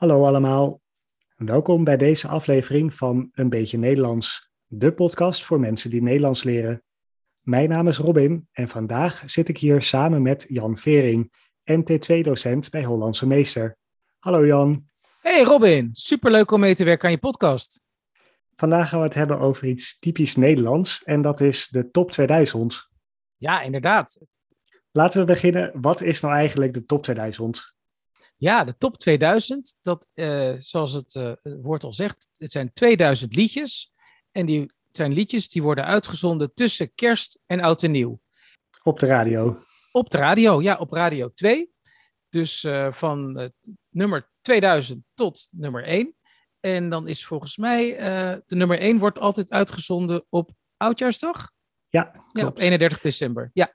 Hallo allemaal. Welkom bij deze aflevering van Een beetje Nederlands, de podcast voor mensen die Nederlands leren. Mijn naam is Robin en vandaag zit ik hier samen met Jan Vering, NT2-docent bij Hollandse Meester. Hallo Jan. Hey Robin, superleuk om mee te werken aan je podcast. Vandaag gaan we het hebben over iets typisch Nederlands en dat is de top 2000. Ja, inderdaad. Laten we beginnen. Wat is nou eigenlijk de top 2000? Ja, de top 2000, dat, uh, zoals het uh, woord al zegt, het zijn 2000 liedjes. En die zijn liedjes die worden uitgezonden tussen kerst en oud en nieuw. Op de radio? Op de radio, ja, op radio 2. Dus uh, van nummer 2000 tot nummer 1. En dan is volgens mij, de nummer 1 wordt altijd uitgezonden op Oudjaarsdag. Ja, klopt. ja, op 31 december. Ja.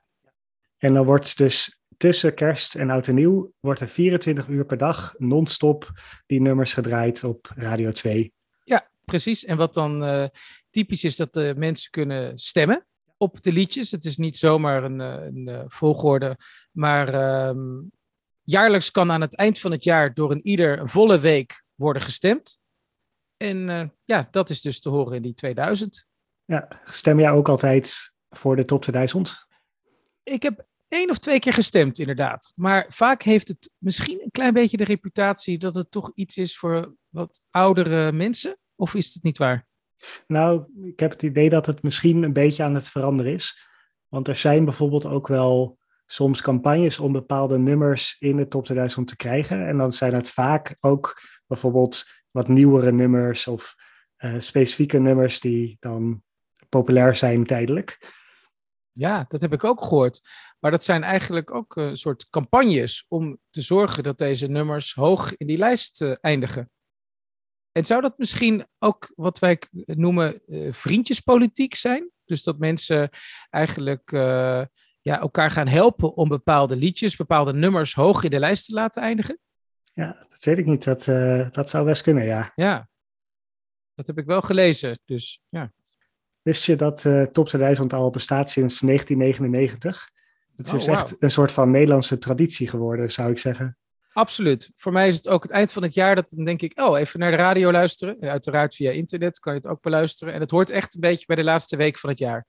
En dan wordt dus tussen kerst en oud en nieuw wordt er 24 uur per dag non-stop die nummers gedraaid op Radio 2. Ja, precies. En wat dan uh, typisch is dat de mensen kunnen stemmen op de liedjes. Het is niet zomaar een, een, een volgorde, maar um, jaarlijks kan aan het eind van het jaar door een ieder een volle week worden gestemd. En uh, ja, dat is dus te horen in die 2000. Ja, stem jij ook altijd voor de top 2000? Ik heb één of twee keer gestemd, inderdaad. Maar vaak heeft het misschien een klein beetje de reputatie dat het toch iets is voor wat oudere mensen. Of is het niet waar? Nou, ik heb het idee dat het misschien een beetje aan het veranderen is. Want er zijn bijvoorbeeld ook wel soms campagnes om bepaalde nummers in de top 2000 te krijgen. En dan zijn het vaak ook bijvoorbeeld wat nieuwere nummers of uh, specifieke nummers die dan populair zijn tijdelijk. Ja, dat heb ik ook gehoord. Maar dat zijn eigenlijk ook een soort campagnes om te zorgen dat deze nummers hoog in die lijst uh, eindigen. En zou dat misschien ook wat wij noemen uh, vriendjespolitiek zijn? Dus dat mensen eigenlijk uh, ja, elkaar gaan helpen om bepaalde liedjes, bepaalde nummers hoog in de lijst te laten eindigen? Ja, dat weet ik niet. Dat, dat zou best kunnen, ja. Ja, dat heb ik wel gelezen. Dus ja. Wist je dat uh, Top 2000 al bestaat sinds 1999? Het is oh, wow. echt een soort van Nederlandse traditie geworden, zou ik zeggen. Absoluut. Voor mij is het ook het eind van het jaar dat dan denk ik, oh, even naar de radio luisteren. En uiteraard via internet kan je het ook beluisteren. En het hoort echt een beetje bij de laatste week van het jaar.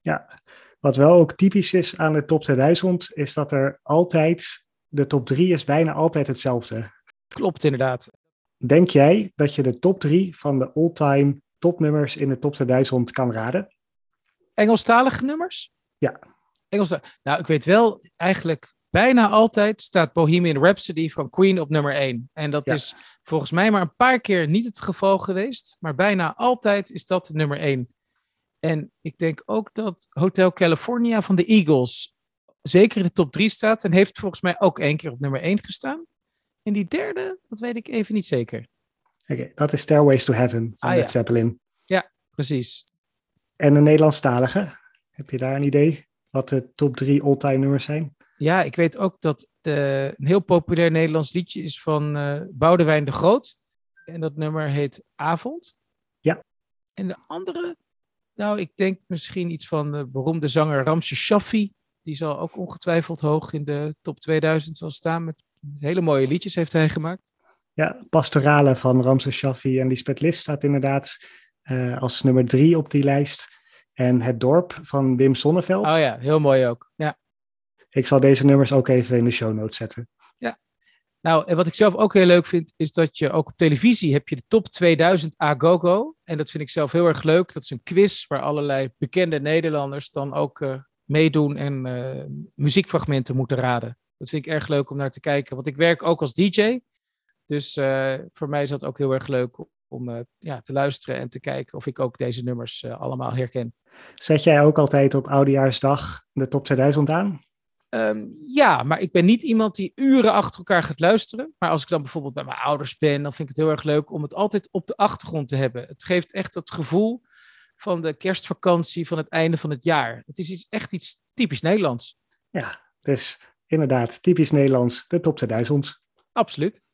Ja, wat wel ook typisch is aan de top 2000, is dat er altijd, de top 3 is bijna altijd hetzelfde. Klopt inderdaad. Denk jij dat je de top 3 van de all-time topnummers in de top 2000 kan raden? Engelstalige nummers? Ja. Engels. Nou, ik weet wel, eigenlijk bijna altijd staat Bohemian Rhapsody van Queen op nummer 1. En dat ja. is volgens mij maar een paar keer niet het geval geweest, maar bijna altijd is dat nummer 1. En ik denk ook dat Hotel California van de Eagles zeker in de top 3 staat en heeft volgens mij ook één keer op nummer 1 gestaan. En die derde, dat weet ik even niet zeker. Oké, okay, dat is Stairways to Heaven van ah, Led ja. Zeppelin. Ja, precies. En de Nederlandstalige, heb je daar een idee? Wat de top drie all-time nummers zijn? Ja, ik weet ook dat de, een heel populair Nederlands liedje is van uh, Boudewijn de Groot. En dat nummer heet Avond. Ja. En de andere, nou, ik denk misschien iets van de beroemde zanger Ramses Shaffi. Die zal ook ongetwijfeld hoog in de top 2000 wel staan. Met hele mooie liedjes heeft hij gemaakt. Ja, Pastorale van Ramses Shaffi en Lisbeth List staat inderdaad uh, als nummer drie op die lijst. En Het Dorp van Wim Sonneveld. Oh ja, heel mooi ook. Ja. Ik zal deze nummers ook even in de show notes zetten. Ja. Nou, en wat ik zelf ook heel leuk vind, is dat je ook op televisie heb je de top 2000 Agogo. En dat vind ik zelf heel erg leuk. Dat is een quiz waar allerlei bekende Nederlanders dan ook uh, meedoen en uh, muziekfragmenten moeten raden. Dat vind ik erg leuk om naar te kijken. Want ik werk ook als DJ. Dus uh, voor mij is dat ook heel erg leuk om uh, ja, te luisteren en te kijken of ik ook deze nummers uh, allemaal herken. Zet jij ook altijd op Oudejaarsdag de top 2000 aan? Um, ja, maar ik ben niet iemand die uren achter elkaar gaat luisteren. Maar als ik dan bijvoorbeeld bij mijn ouders ben, dan vind ik het heel erg leuk om het altijd op de achtergrond te hebben. Het geeft echt het gevoel van de kerstvakantie, van het einde van het jaar. Het is iets, echt iets typisch Nederlands. Ja, dus inderdaad, typisch Nederlands, de top 2000. Absoluut.